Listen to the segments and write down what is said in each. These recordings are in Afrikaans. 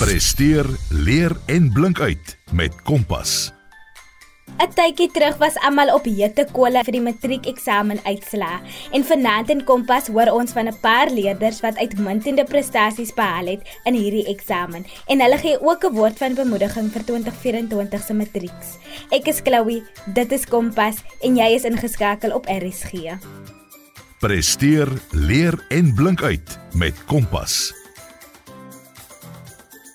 Presteer, leer en blink uit met Kompas. 'n Tydjie terug was almal op hete kolle vir die matriekeksamen uitslaa en vanaand in Kompas hoor ons van 'n paar leerders wat uitmuntende prestasies behaal het in hierdie eksamen en hulle gee ook 'n woord van bemoediging vir 2024 se matrieks. Ek is Chloe, dit is Kompas en jy is ingeskakel op RSG. Presteer, leer en blink uit met Kompas.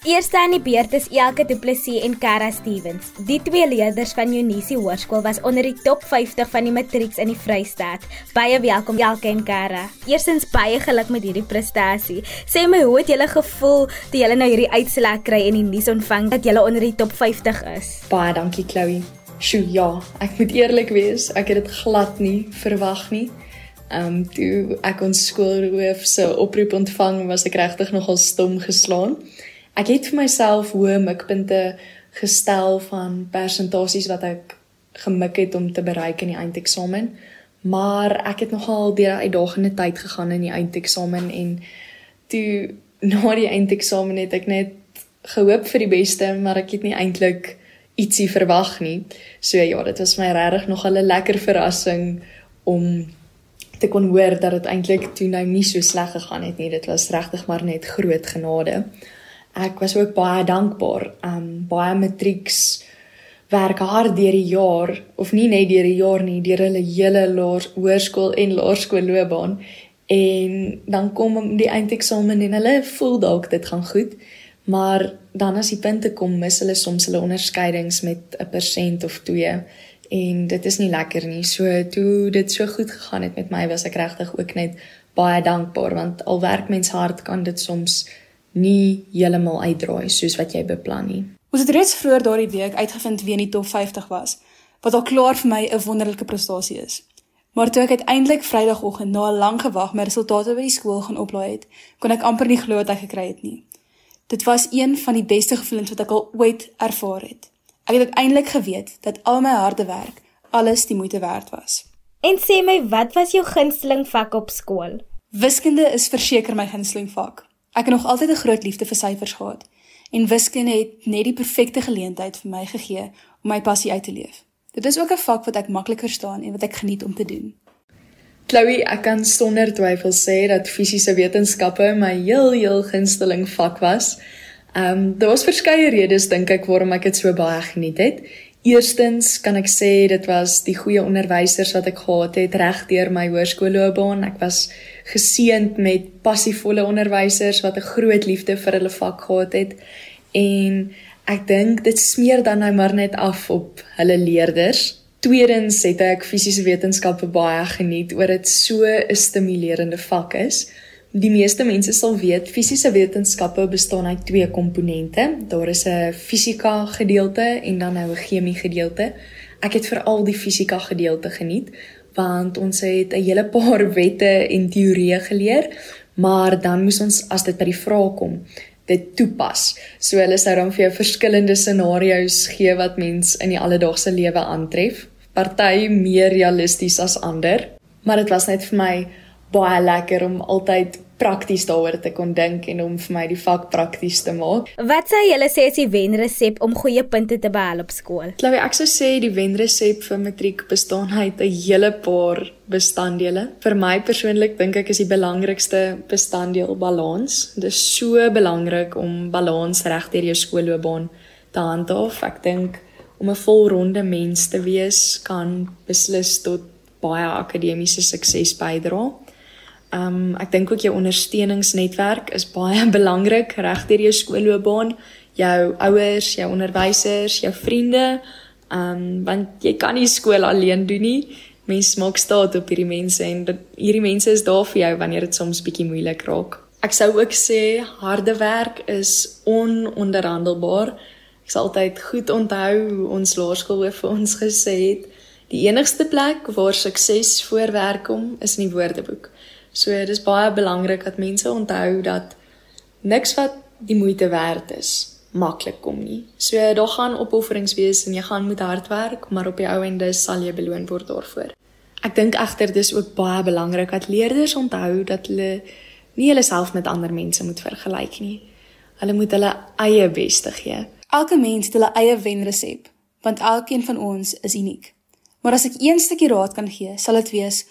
Eerste aan die beurt is Elke Du Plessis en Kara Stevens. Die twee leerders van Unisie Hoërskool was onder die top 50 van die matrieks in die Vrystaat. Baie welkom Elke en Kara. Eerstens baie geluk met hierdie prestasie. Sê my, hoe het julle gevoel toe julle nou hierdie uitslag kry en die nuus ontvang dat julle onder die top 50 is? Baie dankie Chloe. Sjoe, ja, ek moet eerlik wees, ek het dit glad nie verwag nie. Ehm um, toe ek ons skoolhoof se oproep ontvang, was ek regtig nogal stom geslaan ek het vir myself hoë mikpunte gestel van persentasies wat ek gemik het om te bereik in die eindeksamen. Maar ek het nogal deur 'n uitdagende tyd gegaan in die eindeksamen en toe na die eindeksamen het ek net gehoop vir die beste, maar ek het nie eintlik ietsie verwag nie. So ja, dit was my regtig nogal 'n lekker verrassing om te kon hoor dat dit eintlik toe nou nie so sleg gegaan het nie. Dit was regtig maar net groot genade ek was ook baie dankbaar. Um baie matrieks werk hard deur die jaar of nie net deur die jaar nie, deur hulle hele hoërskool en laerskoolloopbaan en dan kom die eindeksamen en hulle voel dalk dit gaan goed, maar dan as die punte kom, mis hulle soms hulle onderskeidings met 'n persent of 2 en dit is nie lekker nie. So toe dit so goed gegaan het met my, was ek regtig ook net baie dankbaar want al werk mens hard kan dit soms nie heeltemal uitdraai soos wat jy beplan nie. Ons het reeds vroeër daardie week uitgevind wie in die top 50 was, wat al klaar vir my 'n wonderlike prestasie is. Maar toe ek uiteindelik Vrydagoggend na 'n lang gewag my resultate by die skool gaan oplaai het, kon ek amper nie glo wat ek gekry het nie. Dit was een van die beste gevoelens wat ek al ooit ervaar het. Ek het uiteindelik geweet dat al my harde werk alles die moeite werd was. En sê my, wat was jou gunsteling vak op skool? Wiskunde is verseker my gunsteling vak. Ek het nog altyd 'n groot liefde vir syfers gehad en wiskunde het net die perfekte geleentheid vir my gegee om my passie uit te leef. Dit is ook 'n vak wat ek maklik verstaan en wat ek geniet om te doen. Chloe, ek kan sonder twyfel sê dat fisiese wetenskappe my heel heel gunsteling vak was. Ehm um, daar was verskeie redes dink ek waarom ek dit so baie geniet het. Eerstens kan ek sê dit was die goeie onderwysers wat ek gehad het regdeur my hoërskoolloopbaan. Ek was geseënd met passievolle onderwysers wat 'n groot liefde vir hulle vak gehad het en ek dink dit smeer dan nou maar net af op hulle leerders. Tweedens het ek fisiese wetenskappe baie geniet oor dit so 'n stimulerende vak is. Die meeste mense sal weet fisiese wetenskappe bestaan uit twee komponente. Daar is 'n fisika gedeelte en dan nou 'n chemie gedeelte. Ek het veral die fisika gedeelte geniet want ons het 'n hele paar wette en teorieë geleer, maar dan moes ons as dit by die vrae kom, dit toepas. So hulle sou dan vir jou verskillende scenario's gee wat mens in die alledaagse lewe aantref. Party meer realisties as ander, maar dit was net vir my baie lekker om altyd prakties daaroor te kon dink en om vir my die vak prakties te maak. Wat sê julle sê is die wenresep om goeie punte te behaal op skool? Chloe, ek sou sê die wenresep vir matriek bestaan uit 'n hele paar bestanddele. Vir my persoonlik dink ek is die belangrikste bestanddeel balans. Dit is so belangrik om balans reg deur jou skoolloopbaan te handhaaf. Ek dink om 'n volronde mens te wees kan beslis tot baie akademiese sukses bydra. Ehm um, ek dink ook jou ondersteuningsnetwerk is baie belangrik regdeur jou skoolloopbaan, jou ouers, jou onderwysers, jou vriende. Ehm um, want jy kan nie skool alleen doen nie. Mense maak staat op hierdie mense en dit, hierdie mense is daar vir jou wanneer dit soms bietjie moeilik raak. Ek sou ook sê harde werk is ononderhandelbaar. Ek sal altyd goed onthou hoe ons laerskoolhoof vir ons gesê het, die enigste plek waar sukses voorwerk kom is in die woordeboek. So dis baie belangrik dat mense onthou dat niks wat die moeite werd is maklik kom nie. So daar gaan opofferings wees en jy gaan moet hard werk, maar op die ou ende sal jy beloon word daarvoor. Ek dink egter dis ook baie belangrik dat leerders onthou dat hulle nie hulle self met ander mense moet vergelyk nie. Hulle moet hulle eie beste gee. Elke mens het hulle eie wenresep, want elkeen van ons is uniek. Maar as ek een stukkie raad kan gee, sal dit wees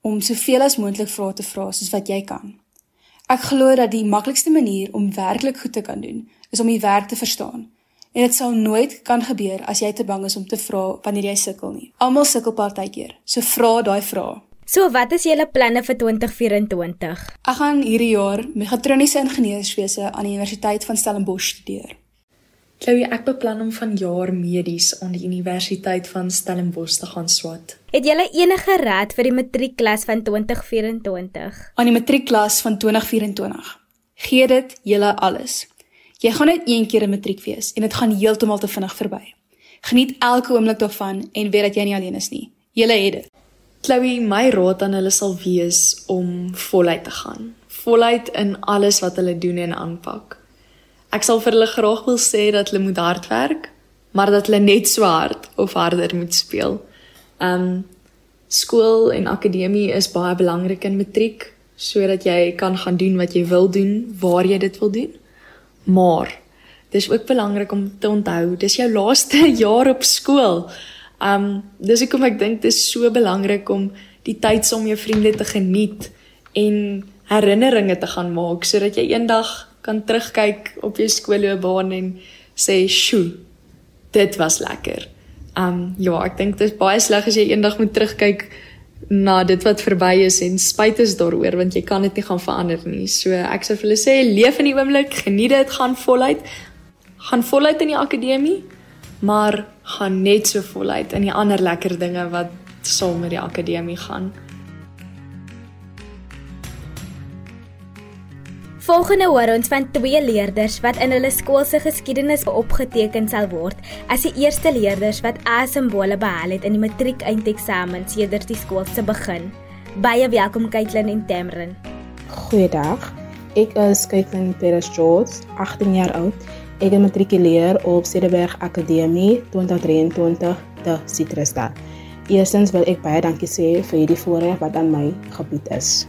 om soveel as moontlik vrae te vra soos wat jy kan. Ek glo dat die maklikste manier om werklik goed te kan doen, is om die werk te verstaan. En dit sal nooit kan gebeur as jy te bang is om te vra wanneer jy sukkel nie. Almal sukkel partykeer, so vra daai vrae. So wat is julle planne vir 2024? Ek gaan hierdie jaar mechatroniese ingenieurswese aan die Universiteit van Stellenbosch studeer. Chloe, ek beplan om vanjaar medies aan die Universiteit van Stellenbosch te gaan swat. Het julle enige raad vir die matriekklas van 2024? Aan die matriekklas van 2024. Gee dit julle alles. Jy gaan net een keer 'n matriek wees en dit gaan heeltemal te vinnig verby. Geniet elke oomblik daarvan en weet dat jy nie alleen is nie. Julle het dit. Chloe, my raad aan hulle sal wees om voluit te gaan. Voluit in alles wat hulle doen en aanpak. Ek sal vir hulle graag wil sê dat hulle moet hard werk, maar dat hulle net so hard of harder moet speel. Um skool en akademie is baie belangrik in matriek sodat jy kan gaan doen wat jy wil doen, waar jy dit wil doen. Maar dis ook belangrik om te onthou, dis jou laaste jaar op skool. Um dis hoekom ek dink dit is so belangrik om die tyd saam met jou vriende te geniet en herinneringe te gaan maak sodat jy eendag kan terugkyk op jou skoolloopbaan en sê, "Sjoe, dit was lekker." Um ja, ek dink dit is baie sleg as jy eendag moet terugkyk na dit wat verby is en spyt is daaroor want jy kan dit nie gaan verander nie. So ek sou vir hulle sê leef in die oomblik, geniet dit, gaan voluit. Gaan voluit in die akademie, maar gaan net so voluit in die ander lekker dinge wat saam met die akademie gaan. Volgende hoor ons van twee leerders wat in hulle skool se geskiedenis opgeteken sal word as die eerste leerders wat A-simbole behaal het in die matriek eindeksamen sedert die skool se begin. Baie welkom Kaitlyn en Tamrin. Goeiedag. Ek is Kaitlyn Perez George, 18 jaar oud. Ek het matrikuleer op Cederberg Akademie 2023 te Citrusdal. Eerstens wil ek baie dankie sê vir hierdie voorreg wat aan my gebied is.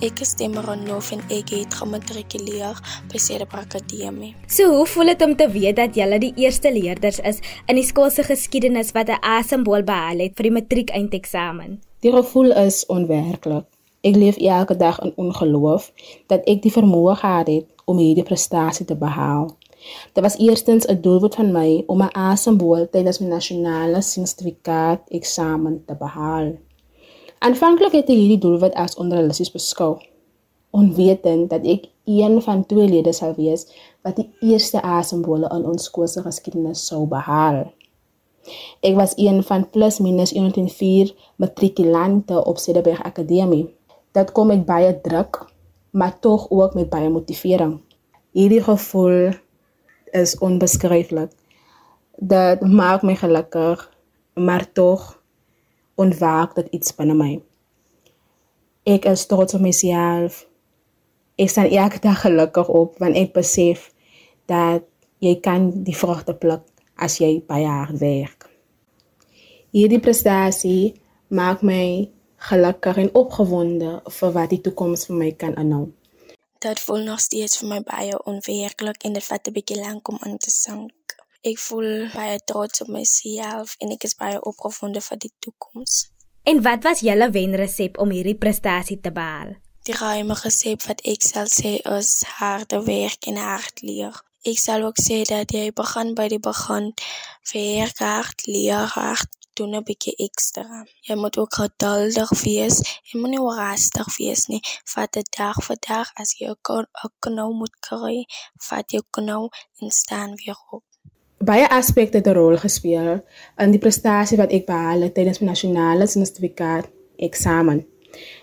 Ek is Demeron Noof en ek het gematrikuleer by Cederberg Akademie. So hoe voel dit om te weet dat julle die eerste leerders is in die skool se geskiedenis wat 'n A-simbool behaal het vir die matriek eindeksamen? Die gevoel is onwerklik. Ek leef elke dag in ongeloof dat ek die vermoë gehad het om hierdie prestasie te behaal. Dit was eerstens 'n doelwit van my om 'n A-simbool tydens my nasionale sertifikaat eksamen te behaal. Aanvanklik het ek hierdie doelwit as onrealisties beskou, onwetend dat ek een van twee lede sou wees wat die eerste A-simbole in ons skool se geskiedenis sou behaal. Ek was een van plus minus 104 matrikulante op Cederberg Akademie. Dit kom met baie druk, maar tog ook met baie motivering. Hierdie gevoel is onbeskryflik. Dit maak my gelukkig, maar tog ontwaak dit iets binne my. Ek is trots op myself. Ek staan elke dag gelukkig op wanneer ek besef dat jy kan die vrugte pluk as jy baie hard werk. Hierdie prestasie maak my gelukkig en opgewonde vir wat die toekoms vir my kan inhou. Dit voel nog steeds vir my baie onwerklik en dit vat 'n bietjie lank om in te sink. Ek voel baie trots op myself en ek is baie opgewonde vir die toekoms. En wat was julle wenresep om hierdie prestasie te behaal? Die geheime resep wat ek sal sê is harde werk en hard leer. Ek sal ook sê dat jy begin by die begin. Werk hard, leer hard, doen 'n bietjie ekstra. Jy moet ook geduldig wees en moenie oorhaastig wees nie. Vat dit dag vir dag as jy 'n knou moet kry, vat jou knou en staan weer op. Baie aspekte het 'n rol gespeel in die prestasie wat ek behaal het tydens my nasionale sertifikaat eksamen.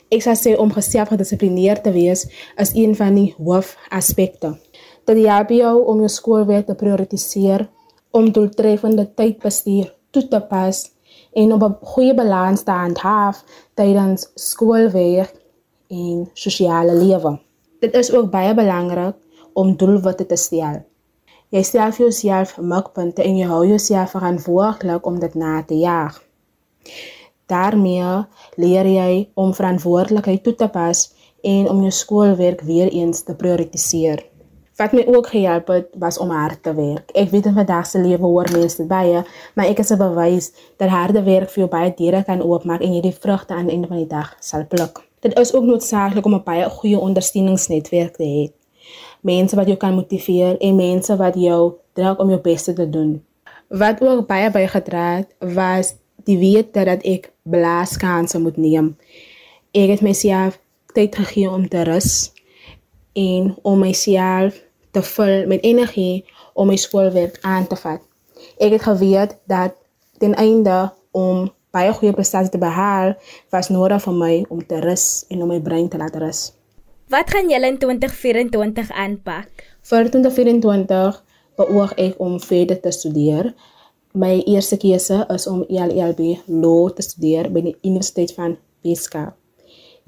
Ek sê sê om geself gedissiplineerd te wees is een van die hoofaspekte. Dit help jou om jou skoolwerk te prioritiseer, om doeltreffende tydbestuur toe te pas en om 'n goeie balans te handhaaf tydens skoolwerk en sosiale lewe. Dit is ook baie belangrik om doelwitte te stel. Jy stel vir jouself mikpunte en jy hou jouself verantwoordelik om dit na te jaag. Daarmee leer jy om verantwoordelikheid toe te pas en om jou skoolwerk weer eens te prioritiseer. Wat my ook gehelp het was om hard te werk. Ek weet in vandag se lewe hoor mense dit baie, maar ek is 'n bewys dat harde werk vir jou baie deure kan oopmaak en jy die vrugte aan die einde van die dag sal pluk. Dit is ook noodsaaklik om 'n baie goeie ondersteuningsnetwerk te hê. Mense wat jou kan motiveer en mense wat jou druk om jou bes te doen. Wat ook baie bygedra het, was die wete dat ek blaaskanse moet neem. Ek het myself tyd gegee om te rus en om myself te vul met energie om my skoolwerk aan te vat. Ek het geweet dat ten einde om baie goeie prestasies te behaal, was nodig vir my om te rus en om my brein te laat rus. Wat gaan julle in 2024 aanpak? Vir 2024 beoog ek om verder te studeer. My eerste keuse is om LLB Law te studeer by die Universiteit van Weskaap.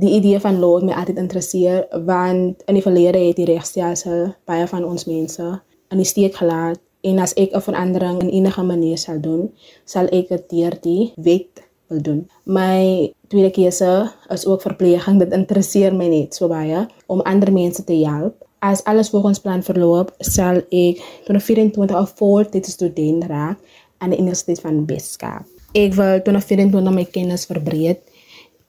Die idee van law het my altyd interesseer want in die verlede het die regstelsel baie van ons mense in die steek gelaat en as ek 'n verandering in enige manier sal doen, sal ek dit deur die wet wil doen. My tweede keuse is ook verpleging. Dit interesseer my net so baie om ander mense te help. As alles volgens plan verloop, sal ek 2024 al voltyds student raak aan die Universiteit van Weskaap. Ek wil 2024 my kennis verbreek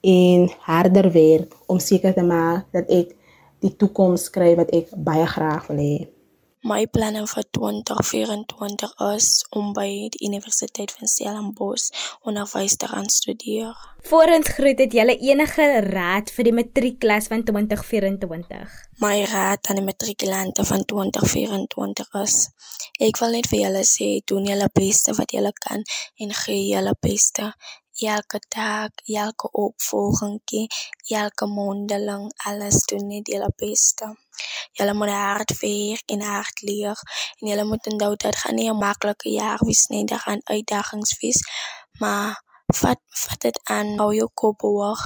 en harder werk om seker te maak dat ek die toekoms kry wat ek baie graag wil hê. My planne vir 2024 is om by die Universiteit van Stellenbosch onderwys te gaan studeer. Voor ons groet het julle enige raad vir die matriekklas van 2024? My raad aan die matrikulante van 2024 is: Ek wil net vir julle sê, doen julle beste wat julle kan en gee julle beste elke dag, elke opvolgingkie, elke mondeling, alles doen net julle beste. Julle moet hard werk en hard leer en julle moet onthou dat gaan nie 'n maklike jaar wees nie, daar gaan uitdagings wees, maar vat vat dit aan, hou jou kop hoog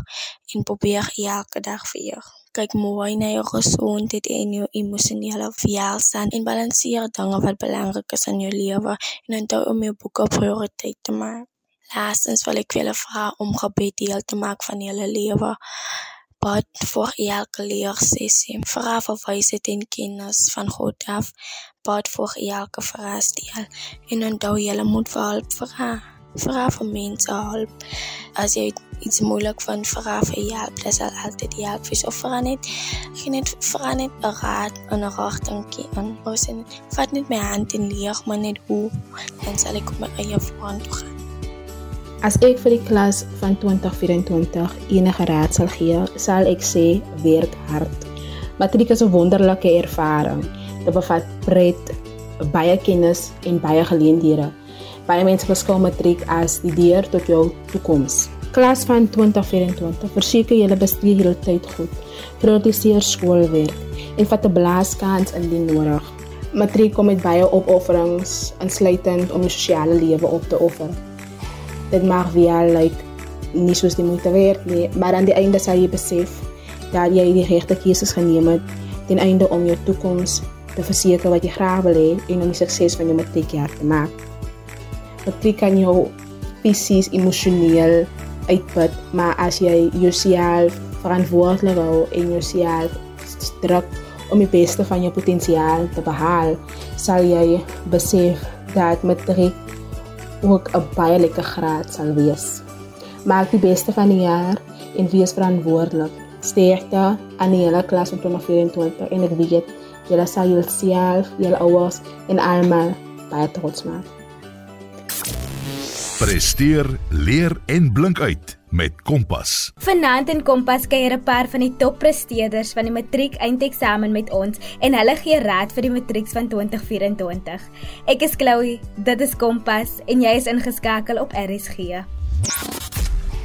en probeer elke dag weer. Kyk mooi na jou gesondheid en jou emosionele welstand en balanseer dinge wat belangrik is in jou lewe en onthou om jou boeke prioriteit te maak. Laastens wil ek julle vra om gebed deel te maak van julle lewe. Bid vir elke leersessie. Vra vir wysheid en kennis van God af. Bid vir elke vraestel en onthou julle moet vir hulp vra. Vra vir mense hulp. As jy iets moeilik vind, vra vir hulp. Dit sal altyd help. Vir so vra net, geen net vra net raad en 'n rigtingkie aan. Ons net vat net my hand en leer my net hoe dan sal ek op my eie vorentoe gaan. As ek vir die klas van 2024 enige raad sal gee, sal ek sê werk hard. Matriek is 'n wonderlike ervaring. Dit bevat pret, baie kennis en baie geleenthede. Baie mense beskou matriek as die deur tot jou toekoms. Klas van 2024, verseker julle bestuur julle tyd goed. Prioritiseer skoolwerk en vat 'n blaaskans indien nodig. Matriek kom met baie opofferings, insluitend om die sosiale lewe op te offer dit mag wel like nie soos die moeite werd nie, maar aan die einde sal jy besef dat jy die regte keuses geneem het ten einde om jou toekoms te verseker wat jy graag wil hê en om die sukses van jou matriekjaar te maak. Matriek kan jou fisies emosioneel uitput, maar as jy jouself verantwoordelik hou en jouself druk om die beste van jou potensiaal te behaal, sal jy besef dat matriek ook 'n baie lekker graad sal wees. Maak die beste van die jaar en wees verantwoordelik. Sterkte aan die hele klas van 2024 en ek weet julle sal julself, julle ouers en almal baie trots maak. Presteer, leer en blink uit met Kompas. Vanaand in Kompas kuier 'n paar van die toppresteerders van die matriek eindeksamen met ons en hulle gee raad vir die matrieks van 2024. Ek is Chloe, dit is Kompas en jy is ingeskakel op RSG.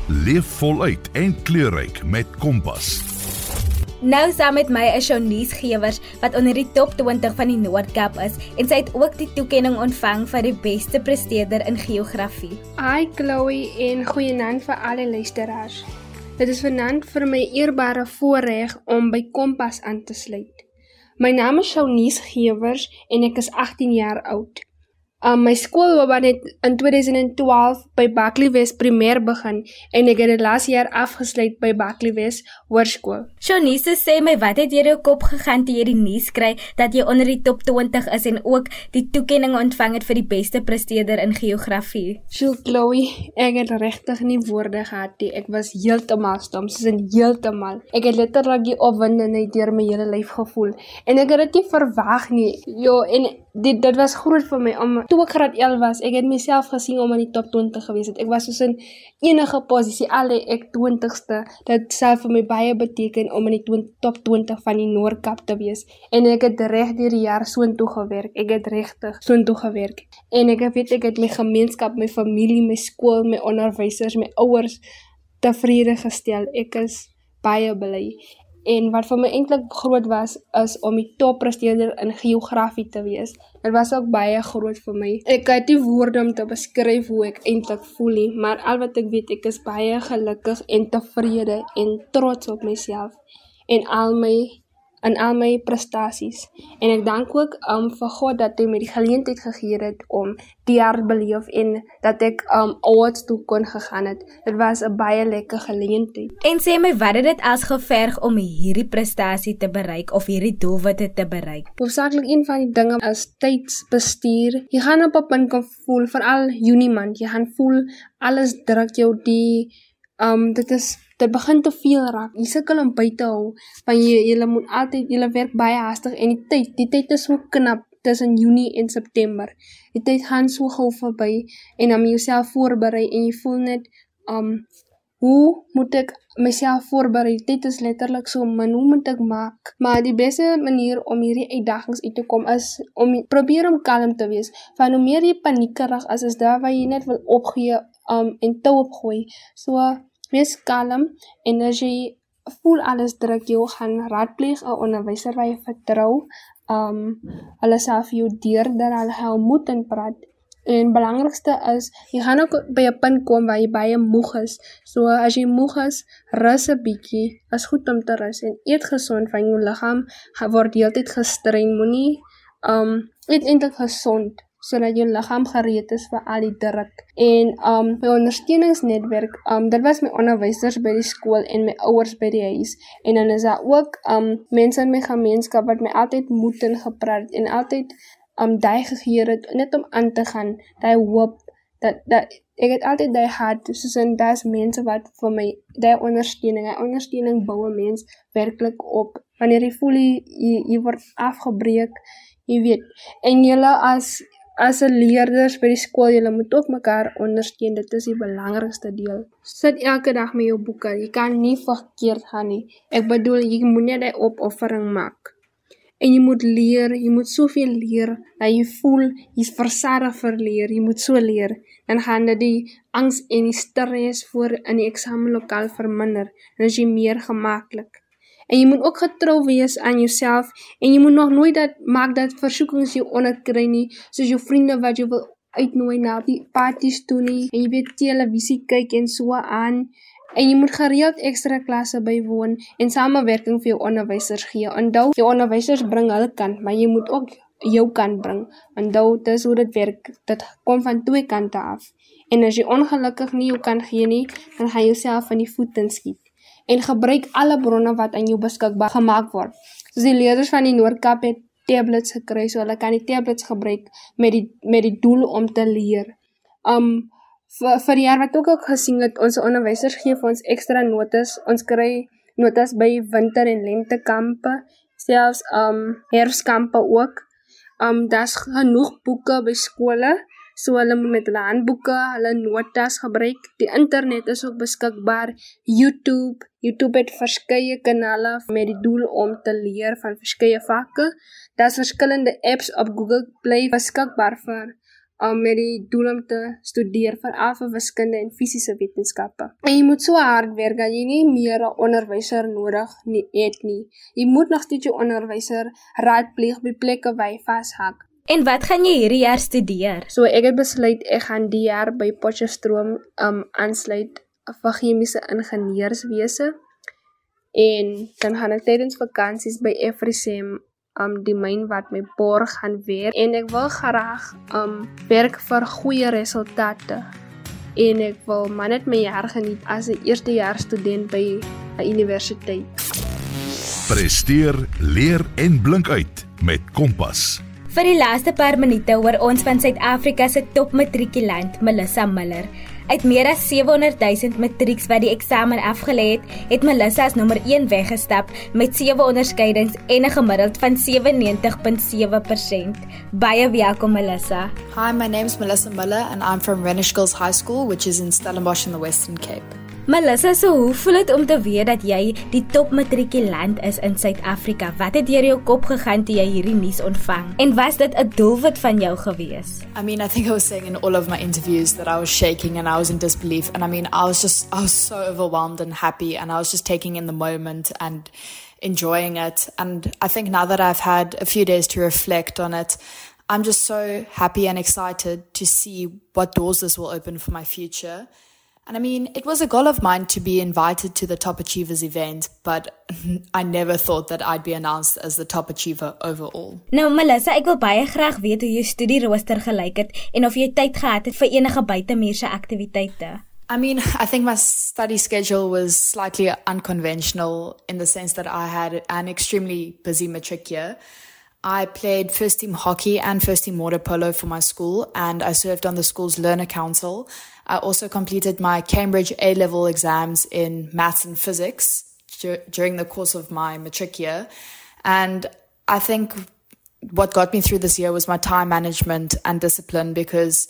Leef voluit en kleurryk met Kompas. Nou saam met my is Shonies Gewers wat onder die top 20 van die Noord-Kaap is en sy het ook die toekenning ontvang vir die beste presteerder in geografie. Hi Chloe en goeienaand vir al die luisteraars. Dit is vanaand vir my eerbare voorreg om by Kompas aan te sluit. My naam is Shonies Gewers en ek is 18 jaar oud. Um, my skoolloopbaan het in 2012 by Buckley West primêr begin en ek het dit laas jaar afgesluit by Buckley West Hoërskool. Shonise sê my wat het deur jou kop gegaan toe jy die nuus kry dat jy onder die top 20 is en ook die toekenning ontvang het vir die beste presteerder in geografie? So Chloe, ek het regtig nie woorde gehad nie. Ek was heeltemal stom, soos in heeltemal. Ek het letterlik die opwinding deur my hele lyf gevoel en ek het dit nie verwag nie. Jo, en dit dit was groot vir my om toe ek graad 11 was, ek het myself gesien om in die top 20 gewees het. Ek was soos in enige posisie al ek 20ste. Dit self vir my baie beteken om in die 20, top 20 van die Noordkap te wees. En ek het reg deur die jaar soontoe gewerk. Ek het regtig soontoe gewerk. En ek weet ek het my gemeenskap, my familie, my skool, my onderwysers, my ouers tevrede gestel. Ek is baie bly. En wat vir my eintlik groot was is om die toppresteerder in geografie te wees. Dit was ook baie groot vir my. Ek het nie woorde om te beskryf hoe ek eintlik voel nie, maar al wat ek weet, ek is baie gelukkig en tevrede en trots op myself en al my in al my prestasies. En ek dank ook um vir God dat hy my die geleentheid gegee het om die jaar beleef en dat ek um awards toe kon gegaan het. Dit was 'n baie lekker geleentheid. En sê my wat het dit as geverg om hierdie prestasie te bereik of hierdie doelwitte te bereik? Hoofsaaklik een van die dinge is tydsbestuur. Jy gaan op 'n punt kom voel veral Junie maand, jy gaan voel alles druk jou die um dit is dit begin te veel raak. Jy sukkel om by te hou want jy jy moet altyd jy werk baie haastig en die tyd, die tyd is so knap tussen Junie en September. Die tyd gaan so gou verby en jy jouself voorberei en jy voel net um hoe moet ek myself voorberei? Dit is letterlik so min hoe moet ek maak? Maar die beste manier om hierdie uitdagings uit te kom is om probeer om kalm te wees. Want hoe meer jy paniekerig is, is daar waar jy net wil opgee um en toe opgooi. So Wees kalm en as jy voel alles druk jou gaan raadpleeg 'n onderwyser wat jy vertrou. Um hulle vir jou deurder hulle hou moed en praat. En belangrikste is jy gaan ook by 'n punt kom waar jy baie moeg is. So as jy moeg is, rus 'n bietjie. Is goed om te rus en eet gesond van jou liggaam word heeltyd gestrein. Moenie um eet eintlik gesond sodat jou liggaam gereed is vir al die druk. En um my ondersteuningsnetwerk, um dit was my onderwysers by die skool en my ouers by die huis. En dan is daar ook um mense in my gemeenskap wat my altyd moed en gepraat en altyd um daai gegee het net om aan te gaan, daai hoop dat dat ek het altyd daai hart soos en daas mense wat vir my daai ondersteuning, daai ondersteuning bou 'n mens werklik op. Wanneer jy voel jy, jy, jy word afgebreek, jy weet, en jy as as 'n leerders by die skool, julle moet ook mekaar ondersteun. Dit is die belangrikste deel. Sit elke dag met jou boeke. Jy kan nie verkeerd gaan nie. Ek bedoel, jy moet net 'n opoffering maak. En jy moet leer, jy moet soveel leer dat jy voel jy's versadig vir leer. Jy moet so leer. Dan gaan dit die angs en die stres voor in die eksamenlokaal verminder. Dan is jy meer gemaklik. En jy moet ook getrou wees aan jouself en jy moet nog nooit dat maak dat versoekings jou onderkry nie, soos jou vriende wat jy wil uitnooi na die parties toe nie en jy weet televisie kyk en so aan. En jy moet gereeld ekstra klasse bywoon en samewerking vir jou onderwysers gee. Onthou, jou onderwysers bring hulle kant, maar jy moet ook jou kant bring. Onthou, dis hoe dit werk. Dit kom van twee kante af. En as jy ongelukkig nie jou kant gee nie, dan gaan jy jouself in die voet inskiet en gebruik alle bronne wat aan jou beskikbaar gemaak word. Soos die leerders van die Noordkap het tablets gekry, so hulle kan die tablets gebruik met die met die doel om te leer. Um vir vir die jaar wat ook ook gesien het, ons onderwysers gee vir ons ekstra notas. Ons kry notas by winter en lentekampe, selfs um herfskampe ook. Um daar's genoeg boeke by skole So hulle moet met hulle handboeke, hulle notas gebruik. Die internet is ook beskikbaar. YouTube, YouTube het verskeie kanale met die doel om te leer van verskeie vakke. Daar's verskillende apps op Google Play beskikbaar vir om met die doel om te studeer vir af wiskunde en fisiese wetenskappe. En jy moet so hard werk dat jy nie meer 'n onderwyser nodig nie het nie. Jy moet nog steeds jou onderwyser raadpleeg by plekke waar jy vashak. En wat gaan jy hierdie jaar studeer? So ek het besluit ek gaan die jaar by Potchefstroom um aansluit vir chemiese ingenieurswese. En dan gaan ek tydens vakansies by Efrisem um die myn wat my borg gaan werk en ek wil graag um werk vir goeie resultate. En ek wil maar net my jaar geniet as 'n eerstejaars student by 'n universiteit. Presteer, leer en blink uit met Kompas. Vir die laaste paar minute hoor ons van Suid-Afrika se topmatrikulant, Melissa Miller. Uit meer as 700 000 matrieks wat die eksamen afgelê het, het Melissa as nommer 1 weggestap met 7 onderskeidings en 'n gemiddeld van 97.7%. Baie welkom Melissa. Hi, my name is Melissa Miller and I'm from Renish Girls High School, which is in Stellenbosch in the Western Cape. Melissa, so hoe voel dit om te weet dat jy die topmatrikulant is in Suid-Afrika? Wat het deur jou kop gegaan toe jy hierdie nuus ontvang? En was dit 'n doelwit van jou gewees? I mean, I think I was saying in all of my interviews that I was shaking and I was in disbelief and I mean, I was just I was so overwhelmed and happy and I was just taking in the moment and enjoying it. And I think now that I've had a few days to reflect on it, I'm just so happy and excited to see what doors this will open for my future. And I mean, it was a goal of mine to be invited to the Top Achievers event, but I never thought that I'd be announced as the top achiever overall. Nou Melissa, ek wil baie graag weet hoe jou studierooster gelyk het en of jy tyd gehad het vir enige buitemuurse aktiwiteite. I mean, I think my study schedule was slightly unconventional in the sense that I had an extremely busy matric year. I played first team hockey and first team water polo for my school, and I served on the school's learner council. I also completed my Cambridge A level exams in maths and physics dur- during the course of my matric year. And I think what got me through this year was my time management and discipline because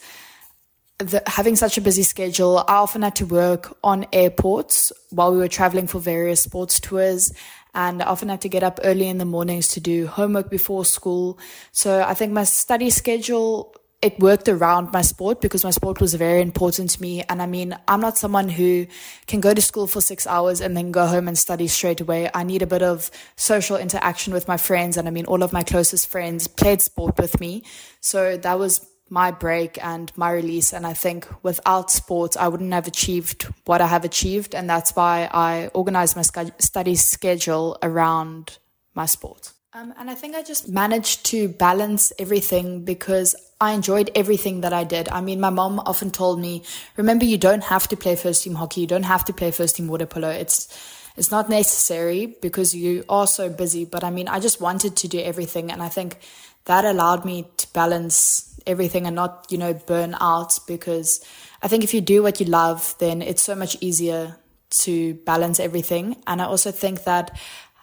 the, having such a busy schedule, I often had to work on airports while we were traveling for various sports tours. And I often had to get up early in the mornings to do homework before school. So I think my study schedule it worked around my sport because my sport was very important to me. And I mean, I'm not someone who can go to school for six hours and then go home and study straight away. I need a bit of social interaction with my friends. And I mean, all of my closest friends played sport with me. So that was my break and my release. And I think without sports, I wouldn't have achieved what I have achieved. And that's why I organized my study schedule around my sport. Um, and I think I just managed to balance everything because I enjoyed everything that I did. I mean, my mom often told me, remember, you don't have to play first team hockey. You don't have to play first team water polo. It's, it's not necessary because you are so busy. But I mean, I just wanted to do everything. And I think that allowed me to balance everything and not, you know, burn out because I think if you do what you love, then it's so much easier to balance everything. And I also think that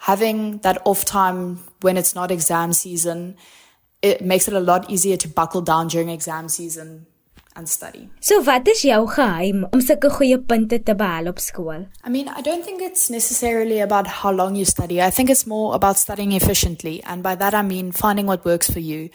having that off time when it's not exam season, it makes it a lot easier to buckle down during exam season and study. So wat is jou geheim om sulke goeie punte te behaal op skool? I mean, I don't think it's necessarily about how long you study. I think it's more about studying efficiently. And by that I mean finding what works for you.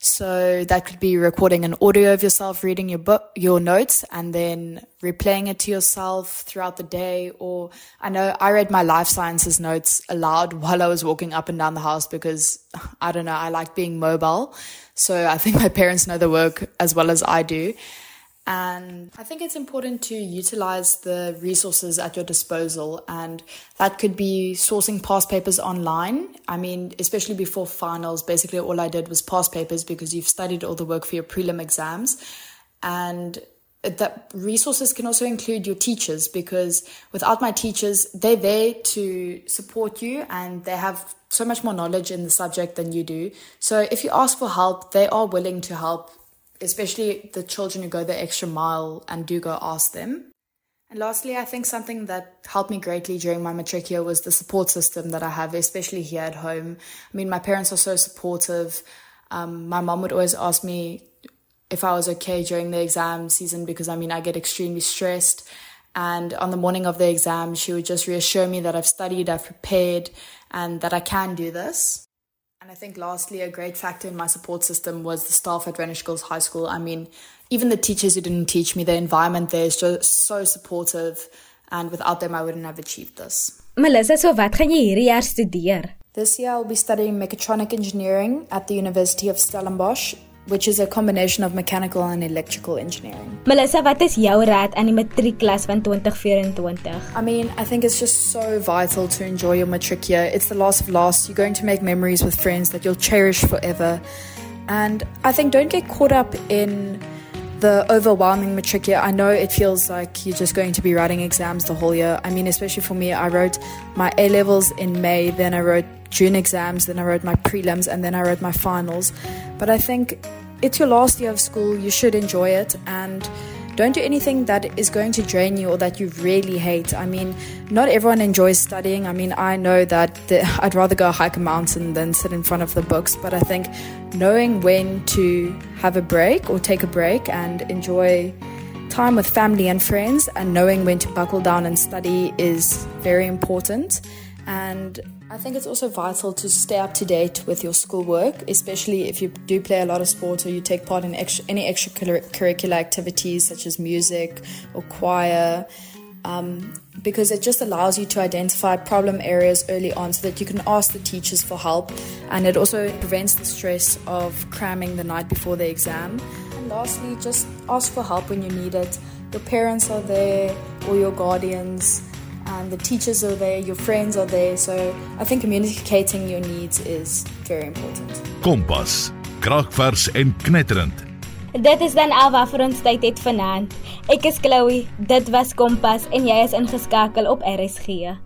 So that could be recording an audio of yourself reading your book, your notes, and then replaying it to yourself throughout the day. Or I know I read my life sciences notes aloud while I was walking up and down the house because I don't know, I like being mobile. So I think my parents know the work as well as I do. And I think it's important to utilize the resources at your disposal. And that could be sourcing past papers online. I mean, especially before finals, basically all I did was past papers because you've studied all the work for your prelim exams. And that resources can also include your teachers because without my teachers, they're there to support you and they have so much more knowledge in the subject than you do. So if you ask for help, they are willing to help especially the children who go the extra mile and do go ask them. And lastly, I think something that helped me greatly during my matric year was the support system that I have, especially here at home. I mean, my parents are so supportive. Um, my mom would always ask me if I was okay during the exam season because I mean, I get extremely stressed. And on the morning of the exam, she would just reassure me that I've studied, I've prepared, and that I can do this. And I think lastly, a great factor in my support system was the staff at Renish Girls High School. I mean, even the teachers who didn't teach me, the environment there is just so supportive. And without them, I wouldn't have achieved this. Melissa, so wat gaan jy hierdie jaar studeer? This year, I'll be studying mechatronic engineering at the University of Stellenbosch, which is a combination of mechanical and electrical engineering. Melissa, wat is jou raad aan die matriekklas van 2024? I mean, I think it's just so vital to enjoy your matric year. It's the last of last. You're going to make memories with friends that you'll cherish forever. And I think don't get caught up in the overwhelming matric year. I know it feels like you're just going to be writing exams the whole year. I mean, especially for me, I wrote my A levels in May, then I wrote June exams, then I wrote my prelims, and then I wrote my finals. But I think it's your last year of school. You should enjoy it and don't do anything that is going to drain you or that you really hate. I mean, not everyone enjoys studying. I mean, I know that the, I'd rather go hike a mountain than sit in front of the books, but I think knowing when to have a break or take a break and enjoy time with family and friends and knowing when to buckle down and study is very important. And I think it's also vital to stay up to date with your schoolwork, especially if you do play a lot of sports or you take part in extra, any extracurricular activities such as music or choir. Um, because it just allows you to identify problem areas early on so that you can ask the teachers for help and it also prevents the stress of cramming the night before the exam. And lastly, just ask for help when you need it. Your parents are there or your guardians and the teachers are there, your friends are there. So I think communicating your needs is very important. Kompas, kraakvers en knetterend. Dit is dan al wat vir ons tyd het vanaand. Ek is Chloe, dit was Kompas en jy is ingeskakel op RSG.